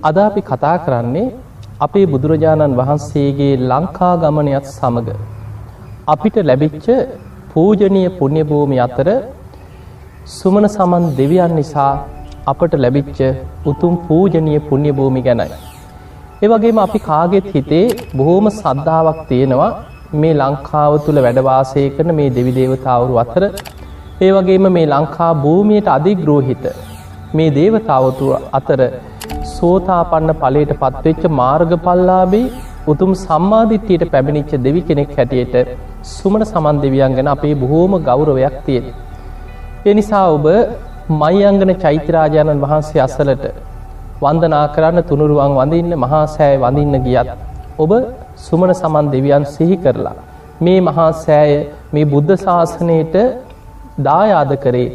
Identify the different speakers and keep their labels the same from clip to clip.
Speaker 1: අද අපි කතා කරන්නේ අපේ බුදුරජාණන් වහන්සේගේ ලංකා ගමනයත් සමග අපිට ලැබිච්ච පූජනීය පුණ්‍ය භූමි අතර සුමන සමන් දෙවියන් නිසා අපට ලැබිච්ච උතුම් පූජනීය පුණ්‍ය භූමි ගැනයි. ඒ වගේම අපි කාගෙත් හිතේ බොහෝම සද්ධාාවක් තියෙනවා මේ ලංකාව තුළ වැඩවාසය කරන මේ දෙවි දේවතාවරු අතර ඒ වගේම මේ ලංකා භූමියට අධිග්‍රෝහිත මේ දේවතාවතු අතර සෝතාපන්න ඵලයට පත්වෙච්ච මාර්ගඵලලාභී උතුම් සම්මාදිට්ඨියට පැමිණිච්ච දෙවි කෙනෙක් හැටියට සුමන සමන් දෙවියන් ගැන අපේ බොහෝම ගෞරවයක් තියෙන. ඒ නිසා ඔබ මයංගන චෛත්‍යරාජාණන් වහන්සේ අසලට වන්දනා කරන්න තුනුරුවන් වඳින්න මහා සෑය වඳින්න ගියත් ඔබ සුමන සමන් දෙවියන් සිහි කරලා මේ මහා සෑය මේ බුද්ධ ශාසනයට දායාද කරේ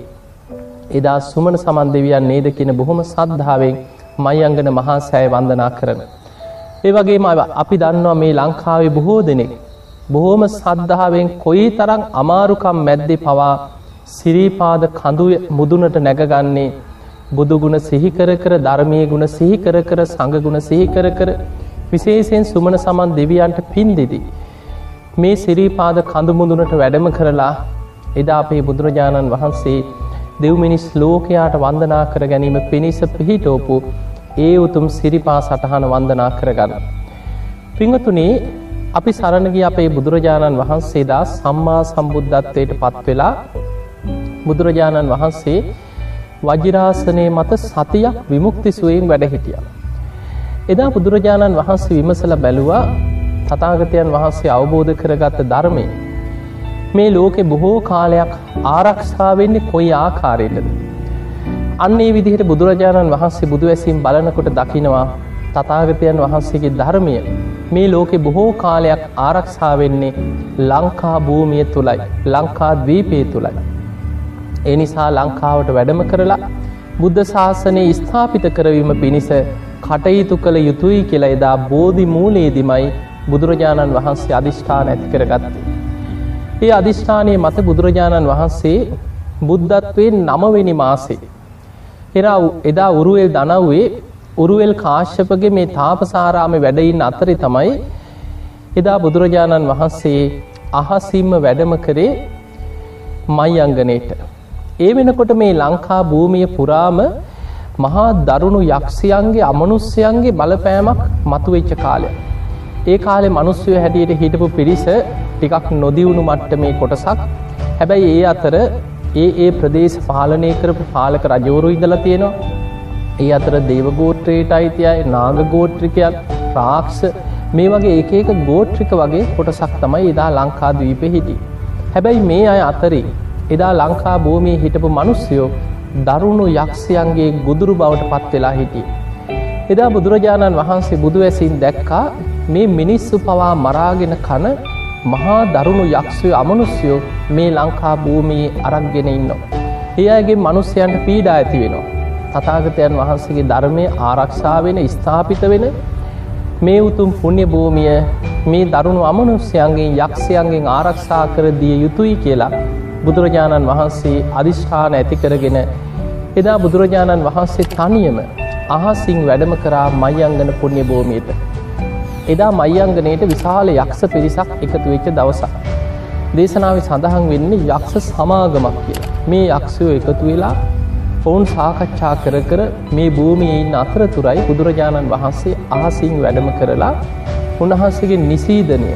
Speaker 1: එදා සුමන සමන් දෙවියන් නේද කියන බොහොම සද්ධාවෙන් මයංගන මහා සෑය වන්දනා කරන. ඒ වගේම අපි දන්නවා මේ ලංකාවේ බොහෝ දෙනෙක් බොහෝම සද්ධාවෙන් කොයි තරම් අමාරුකම් මැද්දේ පවා සිරීපාද කඳු මුදුනට නැගගන්නේ බුදුගුණ සිහිකර කර ධර්මයේ ගුණ සිහිකර කර සඟගුණ සිහිකර කර විශේෂයෙන් සුමන සමන් දෙවියන්ට පින් දෙදී. මේ සිරීපාද කඳුමුදුනට වැඩම කරලා එදා අපේ බුදුරජාණන් වහන්සේ දෙව්මිනිස් ලෝකයාට වන්දනා කර ගැනීම පිණිස පිහිටෝපු ඒ උතුම් සිරිපා සටහන වන්දනා කරගන්න. පිංහතුනේ අපි සරණගිය අපේ බුදුරජාණන් වහන්සේදා සම්මා සම්බුද්ධත්වයට පත්වෙලා බුදුරජාණන් වහන්සේ වජිරාසනය මත සතියක් විමුක්තිසුවයෙන් වැඩ හිටිය. එදා බුදුරජාණන් වහන්සේ විමසල බැලුවා තතාගතයන් වහන්සේ අවබෝධ කරගත්ත ධර්මය මේ ලෝකෙ බොහෝ කාලයක් ආරක්ෂාවෙන්නේ කොයි ආකාරයටද. අන්නේ විදිහට බුදුරජාණන් වහන්සේ බුදු ඇසිම් බලනකොට දකිනවා තතාගතයන් වහන්සේගේ ධර්මය මේ ලෝකෙ බොහෝ කාලයක් ආරක්ෂාවෙන්නේ ලංකා භූමිය තුළයි ලංකා දවීපය තුළයි. ඒ නිසා ලංකාවට වැඩම කරලා බුද්ධ ශාසනය ස්ථාපිත කරවීම පිණිස කටයුතු කළ යුතුයි කියලා එදා බෝධි මූලේදිමයි බුදුරජාණන් වහන්සේ අධිෂ්ඨාන ඇති කරගත්තේ. ඒ අධිෂ්ඨානය මත බුදුරජාණන් වහන්සේ බුද්ධත්වයෙන් නමවෙනි මාසේ. එරා එදා උරුවල් දනව්වේ උරුවල් කාශ්‍යපගේ මේ තාපසාරාම වැඩයින් අතරි තමයි එදා බුදුරජාණන් වහන්සේ අහසිම්ම වැඩම කරේ මයි අංගනයට. ඒ වෙනකොට මේ ලංකා භූමිය පුරාම මහා දරුණු යක්ෂයන්ගේ අමනුස්්‍යයන්ගේ බලපෑමක් මතුවෙච්ච කාලය. ඒ කාලෙ මනුස්්‍යය හැටියට හිටපු පිරිස ටිකක් නොදියුණු මට්ට මේ කොටසක් හැබැයි ඒ අතර ඒ ඒ ප්‍රදේශ පාලනය කරපු පාලක රජෝරු ඉදලා තියෙනවා ඒ අතර දේවගෝත්‍රයට අයිතියයි නාගගෝත්‍රිකයන් ප්‍රාක්ෂ මේ වගේ එක එක ගෝත්‍රික වගේ කොටසක් තමයි එදා ලංකාදවීප හිටි. හැබැයි මේ අය අතරේ එදා ලංකා භූමිය හිටපු මනුස්්‍යයෝ දරුණු යක්ෂයන්ගේ ගුදුරු බවට පත් වෙලා හිටිය. එදා බුදුරජාණන් වහන්සේ බුදු ඇසින් දැක්කා මේ මිනිස්සු පවා මරාගෙන කන මහා දරුණු යක්ෂය අමනුස්යෝ මේ ලංකා භූමියේ අරක්ගෙන ඉන්නවා. ඒ අයගේ මනුස්්‍යයන්ට පීඩා ඇති වෙනවා. තතාගතයන් වහන්සේගේ ධර්මය ආරක්ෂාවෙන ස්ථාපිත වෙන මේ උතුම් පුුණ්‍ය භූමිය මේ දරුණු අමනුස්්‍යයන්ගේ යක්ෂයන්ගෙන් ආරක්ෂා කර දිය යුතුයි කියලා බුදුරජාණන් වහන්සේ අධිෂ්ඨාන ඇති කරගෙන එදා බුදුරජාණන් වහන්සේ තනියම අහසිං වැඩම කරා මයිංගන පුුණ්‍ය භූමියට. එදා මයිංගනයට විශාල යක්ෂ පිරිසක් එකතු වෙච්ච දවසක්. දේශනාව සඳහන් වෙන්නේ යක්ෂ සමාගමක් කියලා. මේ යක්ෂයෝ එකතු වෙලා ඔවුන් සාකච්ඡා කර කර මේ භූමියයින් අතරතුරයි බුදුරජාණන් වහන්සේ අහසිං වැඩම කරලා උන්වහන්සේගේ නිසීදනය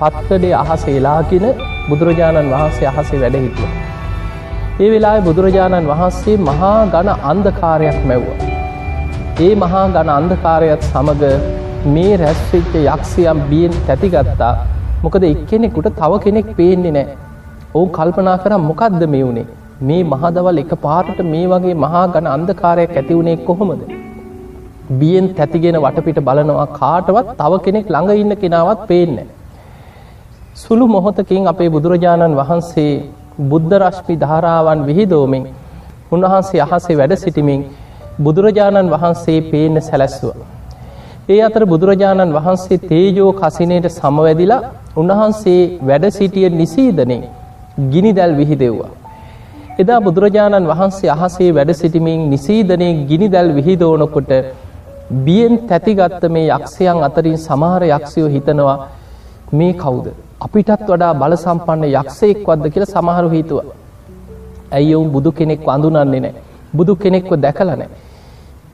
Speaker 1: පත්කඩේ අහස එලාගෙන බුදුරජාණන් වහන්සේ අහසේ වැඩ හිටිය. ඒ වෙලා බුදුරජාණන් වහන්සේ මහා ගණ අන්දකාරයක් මැව්ව. ඒ මහා ගණ අන්දකාරයත් සමඟ මේ රැස්විච්ච යක්ෂයම් බියෙන් තැතිගත්තා මොකද එක්කෙනෙකුට තව කෙනෙක් පේන්නේ නෑ ඔවුන් කල්පනා කර මොකක්ද මේ වුණේ මේ මහදවල් එක පාරට මේ වගේ මහා ගණ අන්දකාරයක් ඇතිවුණේ කොහොමද? බියෙන් තැතිගෙන වටපිට බලනවා කාටවත් තව කෙනෙක් ළඟ ඉන්න කෙනාවත් පේන්නේ සුළු මොහොතකින් අපේ බුදුරජාණන් වහන්සේ බුද්ධ රශ්මි ධාරාවන් විහිදෝමෙන් උන්වහන්සේ අහසේ වැඩ සිටිමින් බුදුරජාණන් වහන්සේ පේන සැලැස්වා. ඒ අතර බුදුරජාණන් වහන්සේ තේජෝ කසිනයට සමවැදිලා උන්වහන්සේ වැඩ සිටිය නිසීදනේ ගිනි දැල් විහිදෙව්වා. එදා බුදුරජාණන් වහන්සේ අහසේ වැඩ සිටිමින් නිසීදනය ගිනි දැල් විහිදෝනකොට බියෙන් තැතිගත්ත මේ යක්ෂයන් අතරින් සමහර යක්ෂයෝ හිතනවා මේ කවුද. අපිටත් වඩා බල සම්පන්න යක්ෂයෙක් වද්ද කියලා සමහරු හිතුව. ඇයි ඔවුන් බුදු කෙනෙක් වඳුනන්නේ නෑ. බුදු කෙනෙක්ව දැකලනෑ.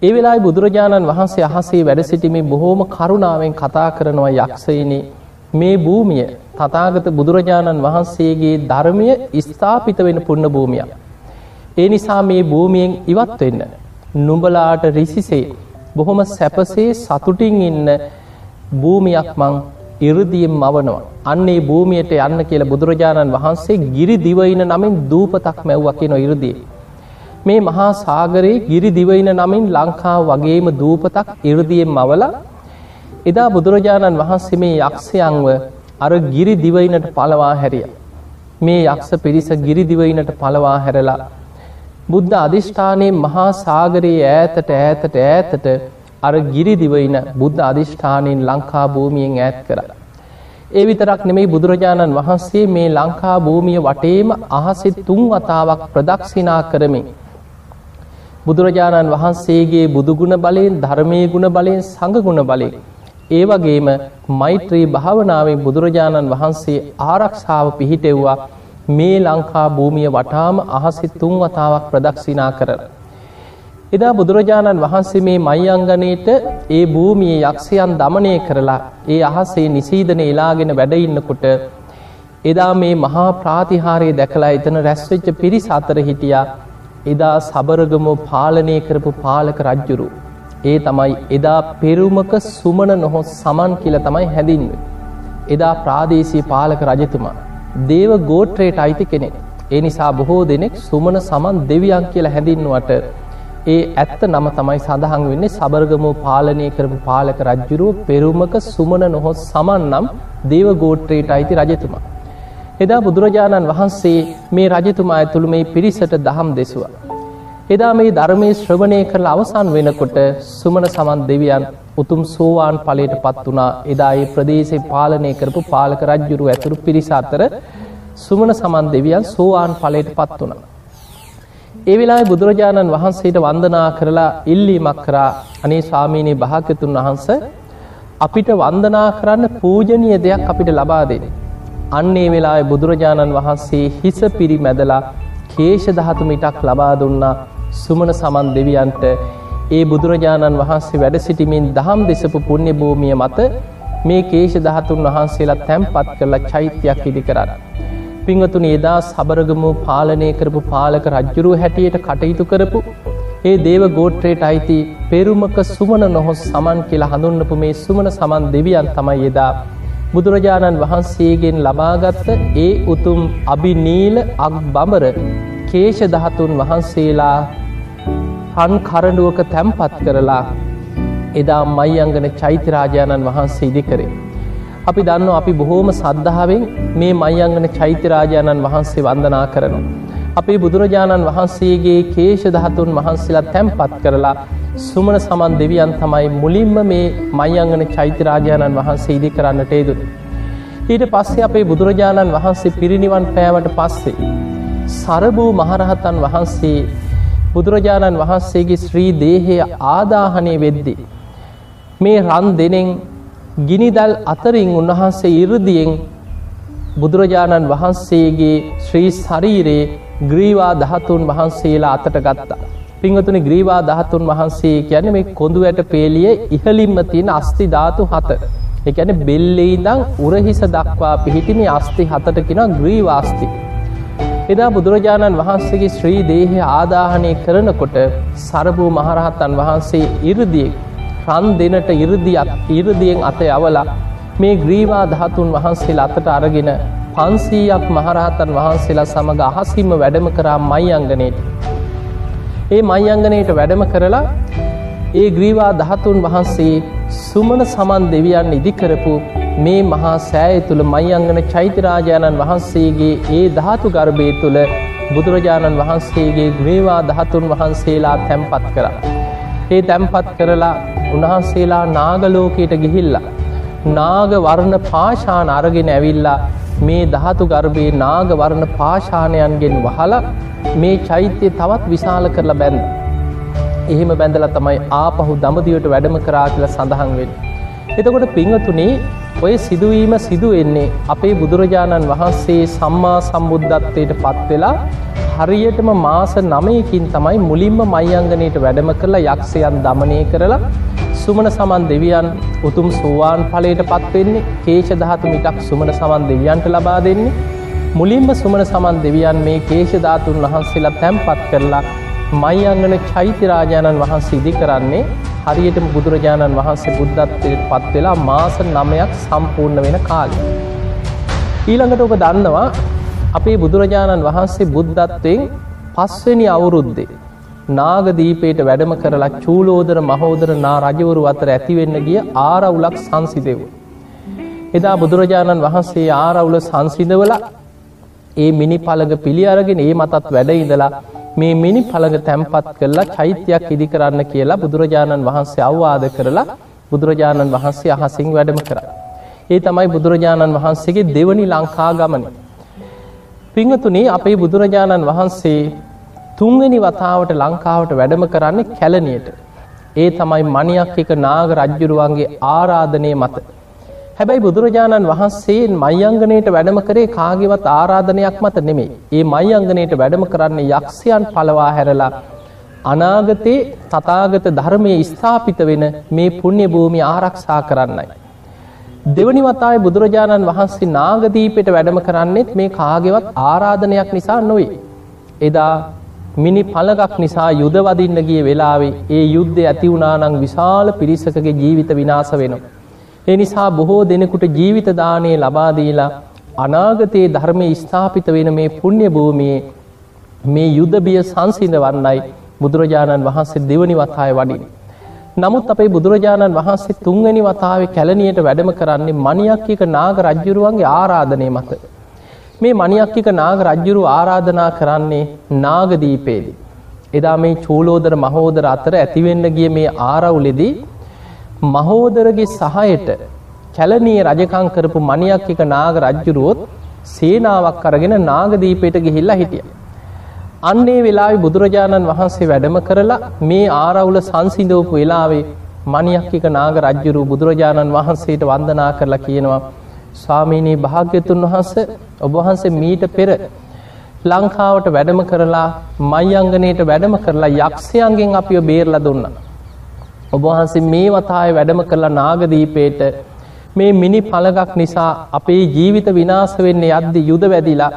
Speaker 1: ඒ වෙලායි බුදුරජාණන් වහන්සේ අහසේ වැඩ සිටිමින් බොහෝම කරුණාවෙන් කතා කරනවා යක්ෂයිනේ මේ භූමිය තතාගත බුදුරජාණන් වහන්සේගේ ධර්මය ස්ථාපිත වෙන පුන්න භූමියක්. ඒ නිසා මේ භූමියෙන් ඉවත් වෙන්න. නුඹලාට රිසිසේ බොහොම සැපසේ සතුටින් ඉන්න භූමියක් මං ඉරදියෙන් මවනවා. අන්නේ භූමියයට යන්න කියලා බුදුරජාණන් වහන්සේ ගිරි දිවයින නමින් දූපතක් මැව්වකින ඉරදිය. මේ මහා සාගරයේ ගිරි දිවයින නමින් ලංකාව වගේම දූපතක් ඉරදියෙන් මවල එදා බුදුරජාණන් වහන්සේ මේ යක්ෂයන්ව අර ගිරි දිවයිනට පලවා හැරිය. මේ යක්ෂ පිරිස ගිරි දිවයිනට පලවා හැරලා බුද්ධ අධිෂ්ඨානයේ මහා සාගරයේ ඈතට ඈතට ඈතට අර ගිරිදිවයින බුද්ධ අධිෂ්ඨානයෙන් ලංකා භූමියෙන් ඈත් කර. ඒ විතරක් නෙමෙයි බුදුරජාණන් වහන්සේ මේ ලංකා භූමිය වටේම අහසෙ තුන් වතාවක් ප්‍රදක්ෂිනා කරමින්. බුදුරජාණන් වහන්සේගේ බුදුගුණ බලයෙන් ධර්මය ගුණ බලයෙන් සඟගුණ බලයෙන්. ඒ වගේම මෛත්‍රී භාවනාවෙන් බුදුරජාණන් වහන්සේ ආරක්ෂාව පිහිටෙව්වා මේ ලංකා භූමිය වටාම අහසි තුන් වතාවක් ප්‍රදක්ෂිනා කර. එදා බුදුරජාණන් වහන්සේ මේ මයිංගනයට ඒ භූමිය යක්ෂයන් දමනය කරලා ඒ අහසේ නිසීදන එලාගෙන වැඩඉන්නකොට එදා මේ මහා ප්‍රාතිහාරය දැකලා එතන රැස්වෙච්ච පිරිස අතර හිටියා එදා සබරගමෝ පාලනය කරපු පාලක රජ්ජුරු. ඒ තමයි එදා පෙරුමක සුමන නොහොත් සමන් කියල තමයි හැදින්ව. එදා ප්‍රාදේශී පාලක රජතුමා. දේව ගෝට්‍රේට අයිති කෙනෙක්. ඒ නිසා බොහෝ දෙනෙක් සුමන සමන් දෙවියන් කියලා හැඳින්නුවට ඒ ඇත්ත නම තමයි සඳහන් වෙන්නේ සබර්ගමෝ පාලනය කරපු පාලක රජ්ජුරුව පෙරුමක සුමන නොහොත් සමන් නම් දේව ගෝට්‍රේට අයිති රජතුමා. එදා බුදුරජාණන් වහන්සේ මේ රජතුමා ඇතුළු මේ පිරිසට දහම් දෙසවා. එදා මේ ධර්මය ශ්‍රවණය කරල අවසන් වෙනකොට සුමන සමන් දෙවියන් උතුම් සෝවාන් පලට පත් වනා එදා ඒ ප්‍රදේශය පාලනය කරපු පාලක රජ්ජුරු ඇතුරු පිරිස අතර සුමන සමන් දෙවියන් සෝවාන් පලට පත් වනා. ඒ වෙලා බුදුරජාණන් වහන්සේට වන්දනා කරලා ඉල්ලීමක් කරා අනේ ස්වාමීනී භාග්‍යතුන් වහන්ස අපිට වන්දනා කරන්න පූජනීය දෙයක් අපිට ලබා දෙන. අන්නේ වෙලා බුදුරජාණන් වහන්සේ හිස පිරි මැදලා කේෂ දහතු මිටක් ලබා දුන්නා සුමන සමන් දෙවියන්ට ඒ බුදුරජාණන් වහන්සේ වැඩ සිටිමින් දහම් දෙසපු පුුණ්‍ය භූමිය මත මේ කේෂ දහතුන් වහන්සේලා තැම්පත් කරලා චෛත්‍යයක් ඉදි කරන්න. පිංවතුන එදා සබරගමු පාලනය කරපු පාලක රජ්ජුරුව හැටියට කටයුතු කරපු ඒ දේව ගෝට්‍රේට අයිති පෙරුමක සුමන නොහොස් සමන් කියලා හඳුන්නපු මේ සුමන සමන් දෙවියන් තමයි එදා බුදුරජාණන් වහන්සේගෙන් ලබාගත්ත ඒ උතුම් අභිනීල අක් බඹර කේෂ දහතුන් වහන්සේලා හන් කරඩුවක තැම්පත් කරලා එදා මයිංගන චෛත්‍යරාජාණන් වහන්සේ ඉදි කරේ. අපි දන්න අපි බොහෝම සද්ධාවෙන් මේ මයිංගන චෛත්‍යරාජාණන් වහන්සේ වන්දනා කරනවා. අපේ බුදුරජාණන් වහන්සේගේ කේෂ දහතුන් වහන්සේලා තැම්පත් කරලා සුමන සමන් දෙවියන් තමයි මුලින්ම මේ මයිංගන චෛත්‍යරාජාණන් වහන්සේ ඉදි කරන්නට ඒදු. ඊට පස්සේ අපේ බුදුරජාණන් වහන්සේ පිරිනිවන් පෑවට පස්සේ. සරභූ මහරහතන් වහන්සේ බුදුරජාණන් වහන්සේගේ ශ්‍රී දේහය ආදාහනය වෙද්දි. මේ රන් දෙනෙන් ගිනිදල් අතරින් උන්වහන්සේ ඉරදියෙන් බුදුරජාණන් වහන්සේගේ ශ්‍රී ශරීරයේ ග්‍රීවා දහතුන් වහන්සේලා අතට ගත්තා. පිංහතුනි ග්‍රීවා දහතුන් වහන්සේ කියන මේ කොඳු ඇට පේලිය ඉහලින්ම තියෙන අස්ති ධාතු හත. එකැන බෙල්ලෙයි දං උරහිස දක්වා පිහිටිනි අස්ති හතට කෙන ග්‍රීවාස්ති. එදා බුදුරජාණන් වහන්සේගේ ශ්‍රී දේහය ආදාහනය කරනකොට සරභූ මහරහත්තන් වහන්සේ ඉරදියෙක් රන් දෙනට ඉරදියක් ඉරදියෙන් අත යවලා මේ ග්‍රීවා දහතුන් වහන්සේලා අතට අරගෙන පන්සීයක් මහරහතන් වහන්සේලා සමඟ අහසිම වැඩම කරා මයි අංගනයට. ඒ මයි අංගනයට වැඩම කරලා ඒ ග්‍රීවා දහතුන් වහන්සේ සුමන සමන් දෙවියන් ඉදිකරපු මේ මහා සෑය තුළ මයිංගන චෛත්‍යරාජාණන් වහන්සේගේ ඒ ධාතු ගර්භය තුළ බුදුරජාණන් වහන්සේගේ ග්‍රේවා දහතුන් වහන්සේලා තැම්පත් කරා. ඒ තැම්පත් කරලා උන්වහන්සේලා නාගලෝකයට ගිහිල්ලා. නාග වර්ණ පාශාන අරගෙන ඇවිල්ලා මේ ධාතු ගර්භයේ නාග වර්ණ පාශානයන්ගෙන් වහල මේ චෛත්‍යය තවත් විශාල කරලා බැන්ද. එහෙම බැඳලා තමයි ආපහු දමදිවට වැඩම කරා කියලා සඳහන් වෙන්නේ. එතකොට පිංහතුනේ ඔය සිදුවීම සිදුවෙන්නේ අපේ බුදුරජාණන් වහන්සේ සම්මා සම්බුද්ධත්වයට පත්වෙලා හරියටම මාස නමයකින් තමයි මුලින්ම මයිංගනයට වැඩම කරලා යක්ෂයන් දමනය කරලා සුමන සමන් දෙවියන් උතුම් සෝවාන් ඵලයට පත්වෙන්නේ කේෂ ධාතු මිටක් සුමන සමන් දෙවියන්ට ලබා දෙන්නේ මුලින්ම සුමන සමන් දෙවියන් මේ කේෂ ධාතුන් වහන්සේලා තැන්පත් කරලා මයිංගන චෛත්‍යරාජාණන් වහන්සේ ඉදි කරන්නේ හරියටම බුදුරජාණන් වහන්සේ බුද්ධත්වයට පත් වෙලා මාස නමයක් සම්පූර්ණ වෙන කාලය. ඊළඟට ඔබ දන්නවා අපේ බුදුරජාණන් වහන්සේ බුද්ධත්වයෙන් පස්වනි අවුරුද්දේ. නාගදීපයට වැඩම කරලා චූලෝදර මහෝදර නා රජවරු අතර ඇතිවෙන්න ගිය ආරවුලක් සංසිදෙව. එදා බුදුරජාණන් වහන්සේ ආරවුල සංසිදවල ඒ මිනි පළග පිළි අරගෙන ඒ මතත් වැඩ ඉඳලා මේ මිනි පළඟ තැන්පත් කරලා චෛත්‍යයක් ඉදි කරන්න කියලා බුදුරජාණන් වහන්සේ අවවාද කරලා බුදුරජාණන් වහන්සේ අහසිං වැඩම කර. ඒ තමයි බුදුරජාණන් වහන්සේගේ දෙවනි ලංකා ගමන. පිංහතුනේ අපේ බුදුරජාණන් වහන්සේ තුන්වෙනි වතාවට ලංකාවට වැඩම කරන්නේ කැලනියට. ඒ තමයි මනියක් එක නාග රජ්ජුරුවන්ගේ ආරාධනය මත. හැබැයි බුදුරජාණන් වහන්සේ මයිංගනයට වැඩම කරේ කාගෙවත් ආරාධනයක් මත නෙමේ. ඒ මයිංගනයට වැඩම කරන්න යක්ෂයන් පලවා හැරලා අනාගතයේ තතාගත ධර්මය ස්ථාපිත වෙන මේ පුුණ්‍ය භූමි ආරක්ෂා කරන්නයි. දෙවනි වතායි බුදුරජාණන් වහන්සේ නාගදීපයට වැඩම කරන්නෙත් මේ කාගෙවත් ආරාධනයක් නිසා නොවේ. එදා මිනි පලගක් නිසා යුදවදින්න ගිය වෙලාවේ ඒ යුද්ධ ඇති වුණානං විශාල පිරිසකගේ ජීවිත විනාස වෙනවා. එනිසා බොහෝ දෙනෙකුට ජීවිතදානය ලබාදීලා අනාගතයේ ධර්මය ස්ථාපිත වෙන මේ පුුණ්‍ය භූමියයේ මේ යුද්ධබිය සංසිඳ වන්නයි බුදුරජාණන් වහන්සේ දෙවනි වතාය වඩින්. නමුත් අපේ බුදුරජාණන් වහන්සේ තුන්වැනි වතාව කැලනියට වැඩම කරන්නේ මනියක්කික නාග රජ්ජුරුවන්ගේ ආරාධනය මත. මේ මනියක්කික නාග රජ්ජුරු ආරාධනා කරන්නේ නාගදීපේදී. එදා මේ චූලෝදර මහෝදර අතර ඇතිවෙන්න ගිය මේ ආරවුලෙදී මහෝදරගේ සහයට කැලනී රජකං කරපු මනියක් එක නාග රජ්ජුරුවොත් සේනාවක් අරගෙන නාගදීපයට ගිහිල්ලා හිටිය. අන්නේ වෙලා බුදුරජාණන් වහන්සේ වැඩම කරලා මේ ආරවුල සංසිින්දෝපු වෙලාවේ මනියක්කික නාග රජ්ජුරු බුදුරජාණන් වහන්සේට වන්දනා කරලා කියනවා ස්වාමීනී භාග්‍යතුන් වහන්ස ඔබවහන්සේ මීට පෙර ලංකාවට වැඩම කරලා මයිංගනයට වැඩම කරලා යක්ෂයන්ගෙන් අපිෝ බේරල දුන්නා. ඔබවහන්සේ මේ වතාය වැඩම කරලා නාගදීපේට මේ මිනි පළගක් නිසා අපේ ජීවිත විනාස වෙන්න යද්දි යුද වැදිලා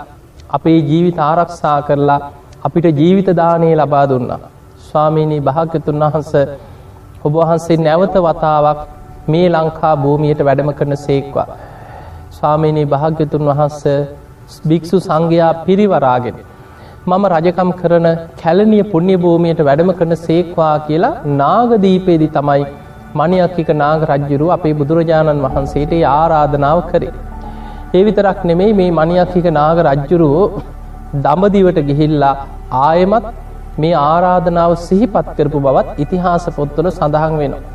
Speaker 1: අපේ ජීවිත ආරක්ෂා කරලා අපිට ජීවිත දානය ලබා දුන්නා. ස්වාමීණී භාග්‍යතුන් වහන්ස ඔබවහන්සේ නැවත වතාවක් මේ ලංකා භූමියයට වැඩම කරන සේක්වා. ස්වාමීණී භාග්‍යතුන් වහන්ස භික්‍ෂු සංඝයා පිරිවරාගෙන. මම රජකම් කරන කැලනිය පුුණ්‍ය භූමියයට වැඩම කරන සේක්වා කියලා නාගදීපේදි තමයි මනියක්කික නාග රජ්ජුරු අපේ බුදුරජාණන් වහන්සේට ආරාධනාව කරේ. ඒ විතරක් නෙමෙයි මේ මනියක්කික නාග රජ්ජුරුවෝ දමදිවට ගිහිල්ලා ආයමත් මේ ආරාධනාව සිහිපත් කරපු බවත් ඉතිහාස පොත්වල සඳහන් වෙනවා.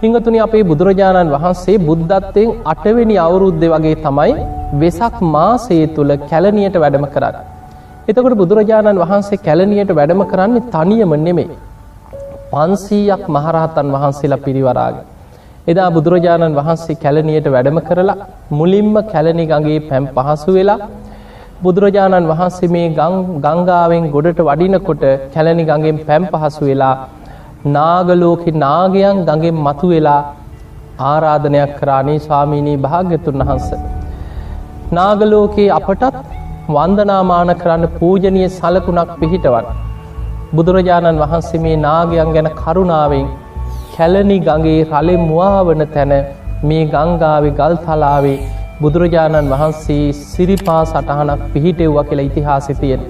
Speaker 1: හිංගතුනි අපේ බුදුරජාණන් වහන්සේ බුද්ධත්වයෙන් අටවෙනි අවුරුද්ධ වගේ තමයි වෙසක් මාසේ තුළ කැලනියට වැඩම කරන්න. එතකොට බුදුරජාණන් වහන්සේ කැලනියට වැඩම කරන්නේ තනියම නෙමේ. පන්සීයක් මහරහතන් වහන්සේලා පිරිවරාග. එදා බුදුරජාණන් වහන්සේ කැලනියට වැඩම කරලා මුලින්ම කැලනි ගගේ පැම් පහසු වෙලා බුදුරජාණන් වහන්සේ මේ ගංගාවෙන් ගොඩට වඩිනකොට කැලනි ගඟෙන් පැම් පහසු වෙලා නාගලෝකෙ නාගයන් ගඟෙන් මතු වෙලා ආරාධනයක් කරානේ ස්වාමීණී භාග්‍යතුන් වහන්ස. නාගලෝකයේ අපටත් වන්දනාමාන කරන්න පූජනය සලකුණක් පිහිටවන්. බුදුරජාණන් වහන්සේ මේ නාගයන් ගැන කරුණාවෙන් කැලනි ගගේ රලෙ මුවාවන තැන මේ ගංගාවේ ගල් තලාවේ බුදුරජාණන් වහන්සේ සිරිපා සටහනක් පිහිටෙව්ව කියලා ඉතිහාසිතියෙන්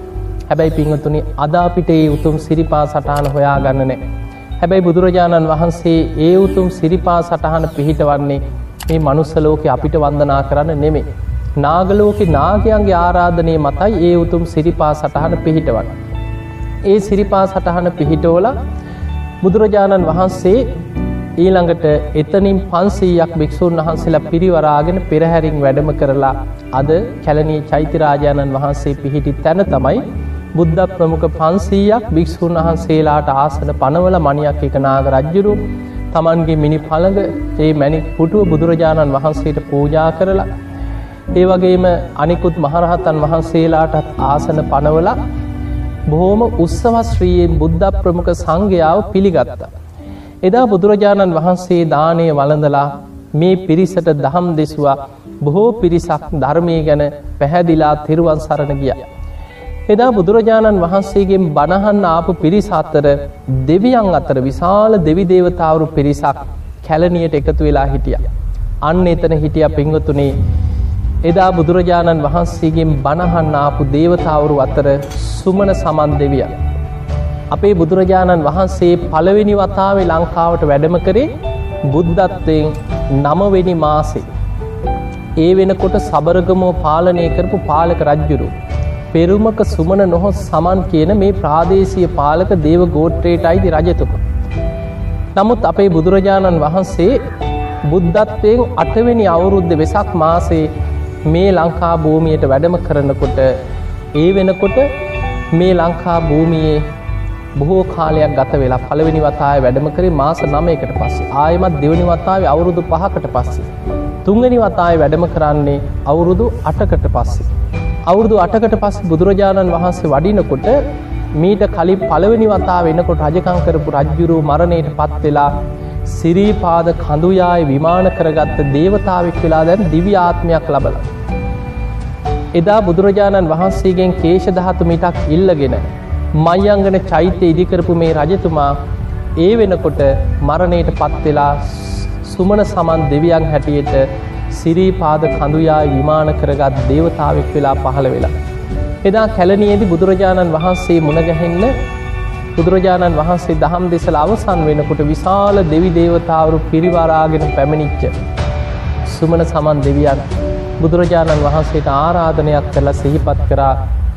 Speaker 1: හැබැයි පිංහතුනි අදාපිටේ උතුම් සිරිපා සටහන හොයා ගන්නනෑ. හැබැයි බුදුරජාණන් වහන්සේ ඒ උතුම් සිරිපා සටහන පිහිටවන්නේ මේ මනුස්සලෝක අපිට වන්දනා කරන්න නෙමේ. නාගලෝක නාගයන්ගේ ආරාධනය මතයි ඒ උතුම් සිරිපා සටහන පිහිටවන්. ඒ සිරිපා සටහන පිහිටෝල බුදුරජාණන් වහන්සේ ඊළඟට එතනින් පන්සීයක් භික්‍ෂූන් වහන්සේලා පිරිවරාගෙන පෙරහැරින් වැඩම කරලා අද කැලනී චෛතිරාජාණන් වහන්සේ පිහිටි තැන තමයි බුද්ධ ප්‍රමුඛ පන්සීයක් භික්‍ෂූන් වහන්සේලාට ආසන පනවල මනියක් එක නාග රජ්ජුරු තමන්ගේ මිනි පළඟ ඒ මැනි පුටුව බුදුරජාණන් වහන්සේට පූජා කරලා ඒ වගේම අනිකුත් මහරහතන් වහන්සේලාටත් ආසන පනවලා බොහෝම උත්සවශ්‍රීයෙන් බුද්ධ ප්‍රමුඛ සංඝයාව පිළිගත්තා. එදා බුදුරජාණන් වහන්සේ දානය වළඳලා මේ පිරිසට දහම් දෙසවා බොහෝ පිරිසක් ධර්මය ගැන පැහැදිලා තෙරුවන් සරණ ගිය. එදා බුදුරජාණන් වහන්සේගේ බණහන්න ආපු පිරිස අත්තර දෙවියන් අතර විශාල දෙවිදේවතාවරු පිරිසක් කැලනියට එකතු වෙලා හිටිය. අන්න එතන හිටිය පිංගතුනේ එදා බුදුරජාණන් වහන්සේගෙන් බණහන්න ආපු දේවතාවරු අතර සුමන සමන් දෙවිය. අපේ බුදුරජාණන් වහන්සේ පළවෙනි වතාවේ ලංකාවට වැඩම කරේ බුද්ධත්වයෙන් නමවෙනි මාසේ. ඒ වෙනකොට සබරගමෝ පාලනය කරපු පාලක රජ්ජුරු. පෙරුමක සුමන නොහොත් සමන් කියන මේ ප්‍රාදේශය පාලක දේව ගෝට්‍රේට අයිති රජතුක. නමුත් අපේ බුදුරජාණන් වහන්සේ බුද්ධත්වයෙන් අටවෙනි අවුරුද්ධ වෙසක් මාසේ මේ ලංකා භූමියයට වැඩම කරනකොට ඒ වෙනකොට මේ ලංකා භූමියයේ බොහෝ කාලයක් ගත වෙලා පළවෙනි වතාය වැඩම කරේ මාස නමයකට පස්සේ ආයමත් දෙවනි වතාව අවුරුදු පහකට පස්සේ. තුංගනි වතාය වැඩම කරන්නේ අවුරුදු අටකට පස්සේ. අවුරුදු අටකට පස් බුදුරජාණන් වහන්සේ වඩිනකොට මීට කලින් පළවෙනි වතා වෙනකොට රජකං කරපු රජ්ජුරු මරණයට පත් වෙලා සිරීපාද කඳුයාය විමාන කරගත්ත දේවතාවක් වෙලා දැන් දිව්‍යාත්මයක් ලබල. එදා බුදුරජාණන් වහන්සේගෙන් කේෂ දහතු මිටක් ඉල්ලගෙන මයිංගන චෛත්‍ය ඉදිකරපු මේ රජතුමා ඒ වෙනකොට මරණයට පත්වෙලා සුමන සමන් දෙවියන් හැටියට සිරීපාද කඳුයායි විමාන කරගත් දේවතාවෙක් වෙලා පහළ වෙලා. එදා කැලනයේදි බුදුරජාණන් වහන්සේ මුණගැහෙන්න බුදුරජාණන් වහන්සේ දහම් දෙසල අවසන් වෙනකොට විශාල දෙවි දේවතාවරු පිරිවාරාගෙන පැමිණිච්ච. සුමන සමන් දෙවියන් බුදුරජාණන් වහන්සේට ආරාධනයක් කරලා සිහිපත් කරා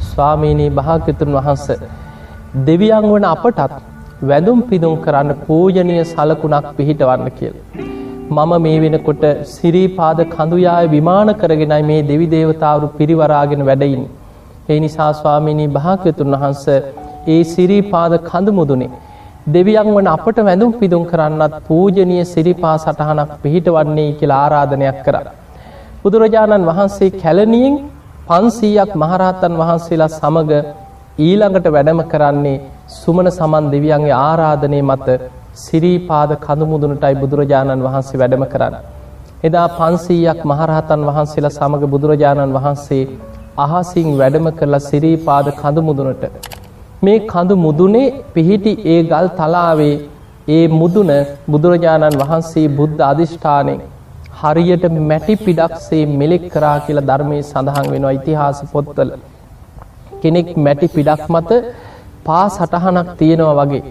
Speaker 1: ස්වාමීනී භාග්‍යතුන් වහන්ස. දෙවියන් වන අපටත් වැදුම් පිදුම් කරන්න පූජනය සලකුණක් පිහිටවන්න කියල. මම මේ වෙනකොට සිරීපාද කඳුයාය විමාන කරගෙනයි මේ දෙවි දේවතාවරු පිරිවරාගෙන වැඩයින්. ඒ නිසා ස්වාමිනී භාග්‍යතුන් වහන්ස ඒ සිරීපාද කඳු මුදුනේ. දෙවියන් වන අපට වැඳුම් පිදුම් කරන්නත් පූජනය සිරිපා සටහනක් පිහිටවන්නේ කියලා ආරාධනයක් කර. බුදුරජාණන් වහන්සේ කැලනියෙන් පන්සීයක් මහරහත්තන් වහන්සේලා සමඟ ඊළඟට වැඩම කරන්නේ සුමන සමන් දෙවියන්ගේ ආරාධනය මත සිරීපාද කඳුමුදුනටයි බුදුරජාණන් වහන්සේ වැඩම කරන්න. එදා පන්සීයක් මහරහතන් වහන්සේලා සමඟ බුදුරජාණන් වහන්සේ අහසිං වැඩම කරලා සිරීපාද කඳුමුදුනට. මේ කඳු මුදුනේ පිහිටි ඒ ගල් තලාවේ ඒ මුදුන බුදුරජාණන් වහන්සේ බුද්ධ අධිෂ්ඨානයෙන් හරියට මැටි පිඩක්සේ මෙලෙක් කරා කියලා ධර්මය සඳහන් වෙනවා ඉතිහාස පොත්තල. කෙනෙක් මැටි පිඩක් මත පා සටහනක් තියෙනවා වගේ.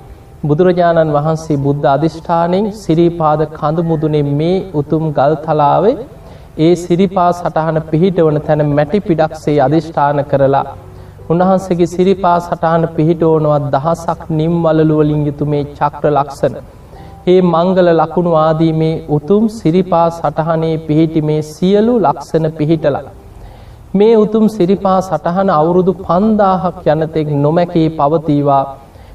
Speaker 1: බුදුරජාණන් වහන්සේ බුද්ධ අධිෂ්ඨානයෙන් සිරීපාද කඳු මුදුනේ මේ උතුම් ගල් තලාවේ ඒ සිරිපා සටහන පිහිටවන තැන මැටි පිඩක්සේ අධිෂ්ඨාන කරලා උන්වහන්සේගේ සිරිපා සටහන පිහිටෝනුවත් දහසක් නිම් වලලුවලින් යුතු මේ චක්‍ර ලක්ෂණ. ඒ මංගල ලකුණු ආදී මේ උතුම් සිරිපා සටහනේ පිහිටි මේ සියලු ලක්ෂණ පිහිටලා. මේ උතුම් සිරිපා සටහන අවුරුදු පන්දාහක් යනතෙක් නොමැකී පවතීවා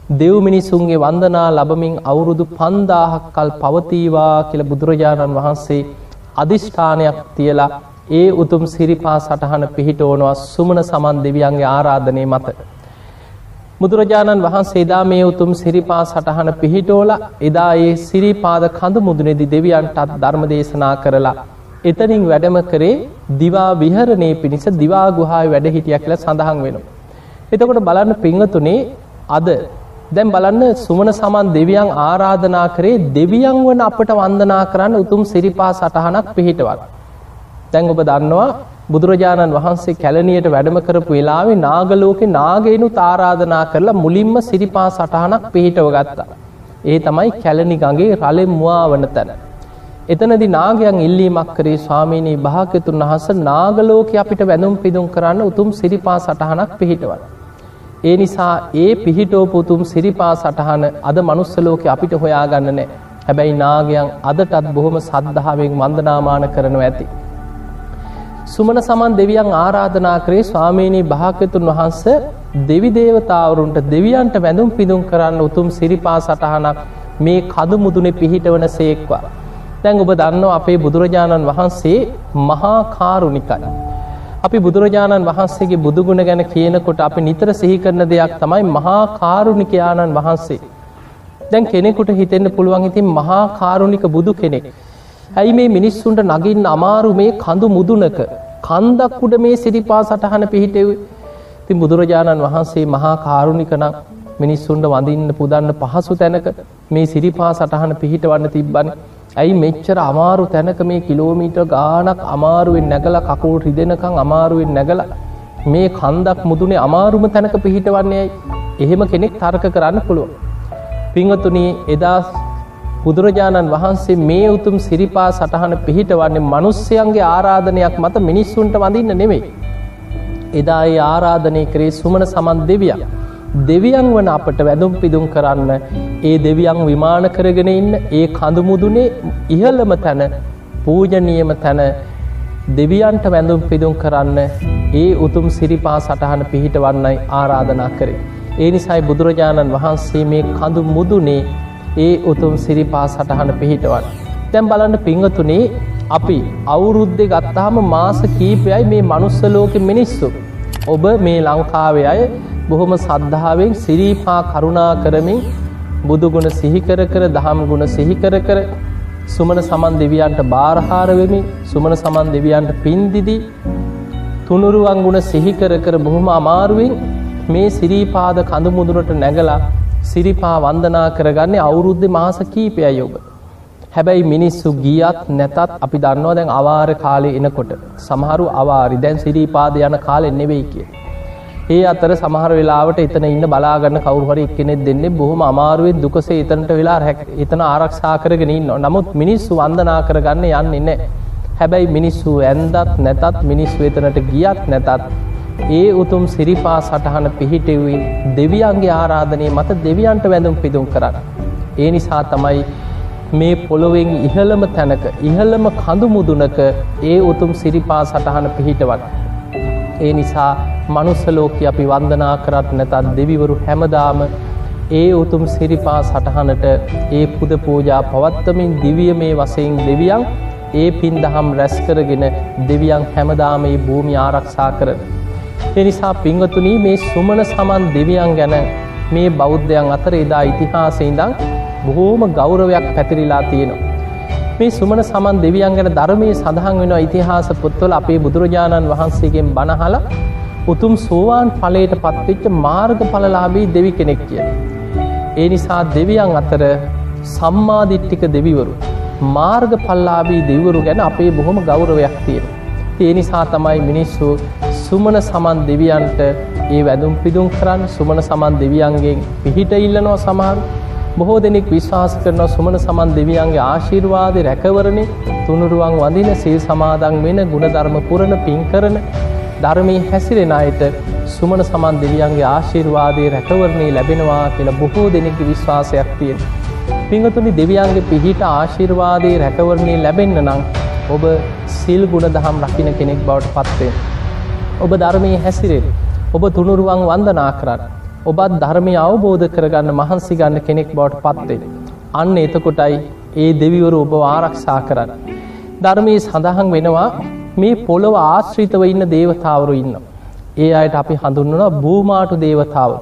Speaker 1: දෙව් මිනිසුන්ගේ වන්දනා ලබමින් අවුරුදු පන්දාහක් කල් පවතීවා කියල බුදුරජාණන් වහන්සේ අධිෂ්ඨානයක් තියලා ඒ උතුම් සිරිපා සටහන පිහිටෝනවා සුමන සමන් දෙවියන්ගේ ආරාධනය මත. බුදුරජාණන් වහන්සේ එදා මේ උතුම් සිරිපා සටහන පිහිටෝල එදා ඒ සිරිපාද කඳු මුදුනෙදි දෙවියන්ටත් ධර්ම දේශනා කරලා. එතනින් වැඩම කරේ දිවා විහරණය පිණිස දිවා ගුහායි වැඩ හිටිය කියල සඳහන් වෙනවා. එතකොට බලන්න පිංහතුනේ අද දැම් බලන්න සුමන සමන් දෙවියන් ආරාධනා කරේ දෙවියන් වන අපට වන්දනා කරන්න උතුම් සිරිපා සටහනක් පිහිටවත්. දැන් ඔබ දන්නවා බුදුරජාණන් වහන්සේ කැලනියට වැඩම කරපු වෙලාවේ නාගලෝක නාගේනු තාරාධනා කරලා මුලින්ම සිරිපා සටහනක් පිහිටව ගත්තා. ඒ තමයි කැලනි ගගේ රලෙ මවා වන තැන. එතනදි නාගයන් ඉල්ලීමක් කරේ ස්වාමීනී භාග්‍යතුන් වහස නාගලෝක අපිට වැඳුම් පිදුම් කරන්න උතුම් සිරිපා සටහනක් පිහිටවන. ඒ නිසා ඒ පිහිටෝපු උතුම් සිරිපා සටහන අද මනුස්සලෝක අපිට හොයාගන්න නෑ හැබැයි නාගයන් අදටත් බොහොම සද්ධාවෙන් වන්දනාමාන කරනව ඇති. සුමන සමන් දෙවියන් ආරාධනා කරේ ස්වාමීනී භාග්‍යතුන් වහන්ස දෙවි දේවතාවරුන්ට දෙවියන්ට වැඳුම් පිදුම් කරන්න උතුම් සිරිපා සටහනක් මේ කදු මුදුනේ පිහිටවන සේක්වා. දැන් ඔබ දන්නවා අපේ බුදුරජාණන් වහන්සේ මහා කාරුණිකයි. අපි බුදුරජාණන් වහන්සේගේ බුදුගුණ ගැන කියනකොට අපි නිතර සිහි කරන දෙයක් තමයි මහා කාරුණිකයාණන් වහන්සේ. දැන් කෙනෙකුට හිතෙන්න පුළුවන් ඉතින් මහා කාරුණික බුදු කෙනෙක්. ඇයි මේ මිනිස්සුන්ට නගින්න අමාරු මේ කඳු මුදුනක කන්දක් උඩ මේ සිරිපා සටහන පිහිටෙව්වේ. ඉතින් බුදුරජාණන් වහන්සේ මහා කාරුණික නම් මිනිස්සුන්ට වඳින්න පුදන්න පහසු තැනක මේ සිරිපා සටහන පිහිටවන්න තිබ්බනේ. ඇයි මෙච්චර අමාරු තැනක මේ කිලෝමීට ගානක් අමාරුවෙන් නැගල කකුල් රිදෙනකං අමාරුවෙන් නැගල මේ කන්දක් මුදුනේ අමාරුම තැනක පිහිටවන්නේ එහෙම කෙනෙක් තර්ක කරන්න පුළුව. පිංහතුනී එදා බුදුරජාණන් වහන්සේ මේ උතුම් සිරිපා සටහන පිහිටවන්නේ මනුස්්‍යයන්ගේ ආරාධනයක් මත මිනිස්සුන්ට වඳන්න නෙවෙයි. එදා ඒ ආරාධනය කරේ සුමන සමන් දෙවියක්. දෙවියන් වන අපට වැදුම් පිදුම් කරන්න ඒ දෙවියන් විමාන කරගෙන ඉන්න ඒ කඳුමුදුනේ ඉහළම තැන පූජනියම තැන දෙවියන්ට වැඳුම් පිදුම් කරන්න ඒ උතුම් සිරිපා සටහන පිහිටවන්නයි ආරාධනා කරේ. ඒ නිසයි බුදුරජාණන් වහන්සේ මේ කඳු මුදුනේ ඒ උතුම් සිරිපා සටහන පිහිටවන්. තැම් බලන්න පිංහතුනේ අපි අවුරුද්ධ ගත්තාම මාස කීපයයි මේ මනුස්සලෝක මිනිස්සු. ඔබ මේ ලංකාවේ අය බොහොම සද්ධාවෙන් සිරීපා කරුණා කරමින් බුදුගුණ සිහිකර කර දහම් ගුණ සිහිකර කර සුමන සමන් දෙවියන්ට භාරහාරවෙමින් සුමන සමන් දෙවියන්ට පින්දිදී තුනුරුවන් ගුණ සිහිකර කර බොහොම අමාරුවෙන් මේ සිරීපාද කඳු මුදුරට නැගලා සිරිපා වන්දනා කරගන්නේ අවුරුද්ධ මාස කීපයයි ඔබ. හැබැයි මිනිස්සු ගියත් නැතත් අපි දන්නවා දැන් අවාර කාලය එනකොට සමහරු අවාරි දැන් සිරීපාද යන කාලෙ නෙවෙයි කිය. ඒ අතර සමහර වෙලාවට එතන ඉන්න බලාගන්න කවරුහරි එක්කෙනෙක් දෙන්නේ බොහොම අමාරුවෙන් දුකසේ එතනට වෙලා හැක් එතන ආරක්ෂා කරගෙන ඉන්න නමුත් මිනිස්සු වන්දනා කරගන්න යන්නේ නෑ හැබැයි මිනිස්සු ඇන්දත් නැතත් මිනිස් වෙතනට ගියත් නැතත් ඒ උතුම් සිරිපා සටහන පිහිටෙවී දෙවියන්ගේ ආරාධනය මත දෙවියන්ට වැඳුම් පිදුම් කරන්න. ඒ නිසා තමයි මේ පොළොවෙන් ඉහළම තැනක ඉහළම කඳු මුදුනක ඒ උතුම් සිරිපා සටහන පිහිටවත්. ඒ නිසා මනුස්සලෝක අපි වන්දනා කරත් නැතත් දෙවිවරු හැමදාම ඒ උතුම් සිරිපා සටහනට ඒ පුද පූජා පවත්තමින් දිවිය මේ වසයෙන් දෙවියන් ඒ පින් දහම් රැස්කරගෙන දෙවියන් හැමදාම ඒ භූමි ආරක්ෂා කරන. එනිසා පිංගතුනී මේ සුමන සමන් දෙවියන් ගැන මේ බෞද්ධයන් අතර එදා ඉතිහාසඉදං බොහෝම ගෞරවයක් පැතිරිලා තියෙනවා. මේ සුමන සමන් දෙවියන් ගැන ධර්මය සඳහන් වෙන ඉතිහාස පුත්වල අපේ බුදුරජාණන් වහන්සේගෙන් බණහල උතුම් සෝවාන් ඵලයට පත්වෙච්ච මාර්ග ඵලලාබී දෙවි කෙනෙක් කිය. ඒ නිසා දෙවියන් අතර සම්මාධිට්ටික දෙවිවරු. මාර්ග පල්ලාබී දෙවරු ගැන අපේ බොහොම ගෞරවයක් තියෙන. ඒ නිසා තමයි මිනිස්සු සුමන සමන් දෙවියන්ට ඒ වැදුම් පිදුම් කරන්න සුමන සමන් දෙවියන්ගෙන් පිහිට ඉල්ලනවා සමහරු බොහෝ දෙනෙක් විශ්වාස කරන සුමන සමන් දෙවියන්ගේ ආශිර්වාද රැකවරණය තුනුරුවන් වඳින සිල් සමාදන් වෙන ගුණධර්ම පුරණ පින් කරන ධර්මී හැසිරෙන අයට සුමන සමන් දෙවියන්ගේ ආශිර්වාදය රැකවරණය ලැබෙනවා කියලා බොහෝ දෙනෙක් විශ්වාසයක් තියෙන. පිංහතුනි දෙවියන්ගේ පිහිට ආශිර්වාදය රැකවරණය ලැබෙන්න්න නම් ඔබ සිල් ගුණ දහම් රකින කෙනෙක් බවට පත්වේ. ඔබ ධර්මී හැසිරෙන් ඔබ තුනුරුවන් වන්දනා කරන්න. ඔබත් ධර්මය අවබෝධ කරගන්න මහන්සි ගන්න කෙනෙක් බවට පත්වේ. අන්න එතකොටයි ඒ දෙවිවරු ඔබ ආරක්ෂා කරන්න. ධර්මයේ සඳහන් වෙනවා මේ පොළොව ආශ්‍රිතව ඉන්න දේවතාවරු ඉන්න. ඒ අයට අපි හඳුන්වන භූමාටු දේවතාව.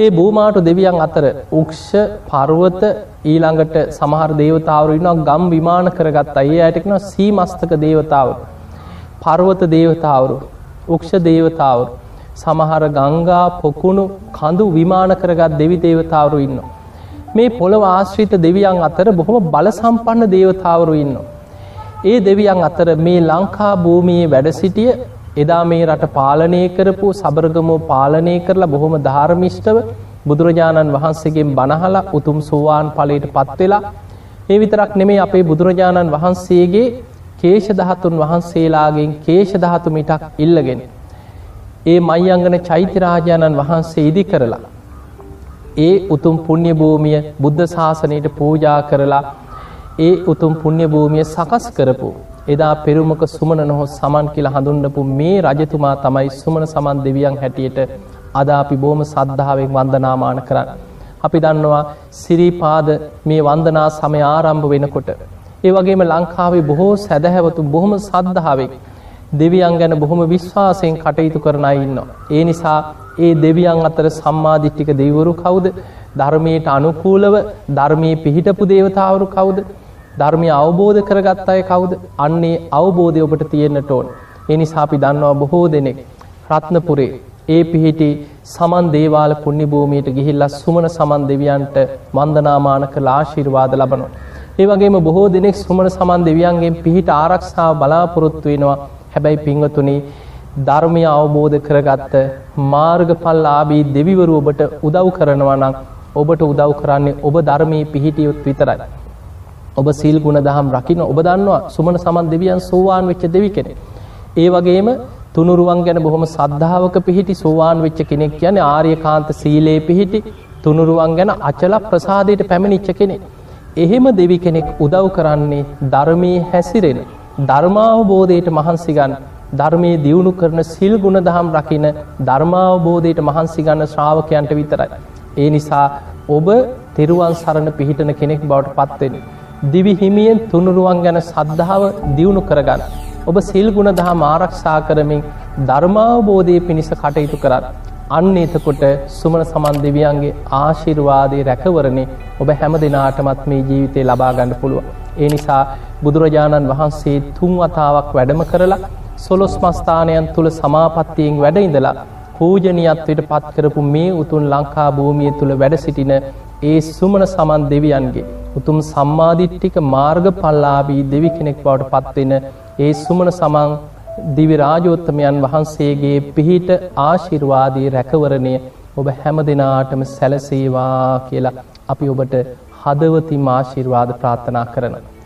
Speaker 1: ඒ භූමාටු දෙවියන් අතර උක්ෂ පර්වත ඊළඟට සමහර දේවතාවරු ඉන්නවා ගම් විමාන කරගත්තා ඒ අයටකන සීමස්තක දේවතාව. පර්වත දේවතාවරු උක්ෂ දේවතාවරු සමහර ගංගා පොකුණු කඳු විමාන කරගත් දෙවි දේවතාවරු ඉන්න. මේ පොළොව ආශ්‍රිත දෙවියන් අතර බොහොම බල සම්පන්න දේවතාවරු ඉන්න. ඒ දෙවියන් අතර මේ ලංකා භූමියයේ වැඩ සිටිය එදා මේ රට පාලනය කරපු සබරගමෝ පාලනය කරලා බොහොම ධාර්මිෂ්ටව බුදුරජාණන් වහන්සේගෙන් බණහලා උතුම් සෝවාන් පලට පත්වෙලා ඒ විතරක් නෙමේ අපේ බුදුරජාණන් වහන්සේගේ කේෂ දහතුන් වහන්සේලාගෙන් කේෂ දහතු මිටක් ඉල්ලගෙන. ඒ මයිංගන චෛත්‍යරාජාණන් වහන්සේ ඉදි කරලා. ඒ උතුම් පුුණ්‍ය භූමිය බුද්ධ ශාසනයට පූජා කරලා ඒ උතුම් පුුණ්‍ය භූමිය සකස් කරපු. එදා පෙරුමක සුමන නොහොත් සමන් කියලා හඳුන්වපු මේ රජතුමා තමයි සුමන සමන් දෙවියන් හැටියට අද අපි බොහොම සද්ධාවෙන් වන්දනාමාන කරන්න. අපි දන්නවා සිරිපාද මේ වන්දනා සමය ආරම්භ වෙනකොට. ඒ වගේම ලංකාවේ බොහෝ සැදැහැවතු බොහොම සද්ධාවෙක් දෙවියන් ගැන බොහොම විශ්වාසයෙන් කටයුතු කරන අය ඉන්නවා. ඒ නිසා ඒ දෙවියන් අතර සම්මාදිට්ඨික දෙවිවරු කවුද? ධර්මයට අනුකූලව ධර්මයේ පිහිටපු දේවතාවරු කවුද? ධර්මය අවබෝධ කරගත් අය කවුද? අන්නේ අවබෝධය ඔබට තියෙන්නට ඕන. ඒ නිසා අපි දන්නවා බොහෝ දෙනෙක් රත්නපුරේ ඒ පිහිටි සමන් දේවාල පුණ්‍ය භූමියට ගිහිල්ලා සුමන සමන් දෙවියන්ට වන්දනාමාන කළ ආශිර්වාද ලබනවා. ඒ වගේම බොහෝ දෙනෙක් සුමන සමන් දෙවියන්ගෙන් පිහිට ආරක්ෂාව බලාපොරොත්තු වෙනවා. හැබැයි පින්වතුනි ධර්මය අවබෝධ කරගත්ත මාර්ගඵලලාභී දෙවිවරු ඔබට උදව් කරනවා නම් ඔබට උදව් කරන්නේ ඔබ ධර්මයේ පිහිටියොත් විතරයි. ඔබ සීල් ගුණ දහම් රකින්න ඔබ දන්නවා සුමන සමන් දෙවියන් සෝවාන් වෙච්ච දෙවි කෙනෙක්. ඒ වගේම තුනුරුවන් ගැන බොහොම සද්ධාවක පිහිටි සෝවාන් වෙච්ච කෙනෙක් කියන්නේ ආර්යකාන්ත සීලේ පිහිටි තුනුරුවන් ගැන අචල ප්‍රසාදයට පැමිණිච්ච කෙනෙක්. එහෙම දෙවි කෙනෙක් උදව් කරන්නේ ධර්මයේ හැසිරෙන ධර්මාවබෝධයට මහන්සි ගන්න ධර්මයේ දියුණු කරන සිල් ගුණ දහම් රකින ධර්මාවබෝධයට මහන්සි ගන්න ශ්‍රාවකයන්ට විතරයි. ඒ නිසා ඔබ තෙරුවන් සරණ පිහිටන කෙනෙක් බවට පත්වෙන. දිවි හිමියෙන් තුනුරුවන් ගැන සද්ධාව දියුණු කරගන්න. ඔබ සිල් ගුණ දහම් ආරක්ෂා කරමින් ධර්මාවබෝධය පිණිස කටයුතු කරන්න. අන්න එතකොට සුමන සමන් දෙවියන්ගේ ආශිර්වාදය රැකවරණේ ඔබ හැම දෙනාටමත් මේ ජීවිතය ලබා ගන්න පුළුවන්. ඒ නිසා බුදුරජාණන් වහන්සේ තුන් වතාවක් වැඩම කරලා සොලොස් මස්ථානයන් තුළ සමාපත්තියෙන් වැඩ ඉඳලා පූජනීයත්වයට පත් කරපු මේ උතුම් ලංකා භූමිය තුළ වැඩ සිටින ඒ සුමන සමන් දෙවියන්ගේ උතුම් සම්මාදිට්ඨික මාර්ගඵලලාභී දෙවි කෙනෙක් බවට පත්වෙන ඒ සුමන සමන් දිවි රාජෝත්තමයන් වහන්සේගේ පිහිට ආශිර්වාදී රැකවරණය ඔබ හැම දෙනාටම සැලසේවා කියලා අපි ඔබට හදවතින් ආශිර්වාද ප්‍රාර්ථනා කරනවා.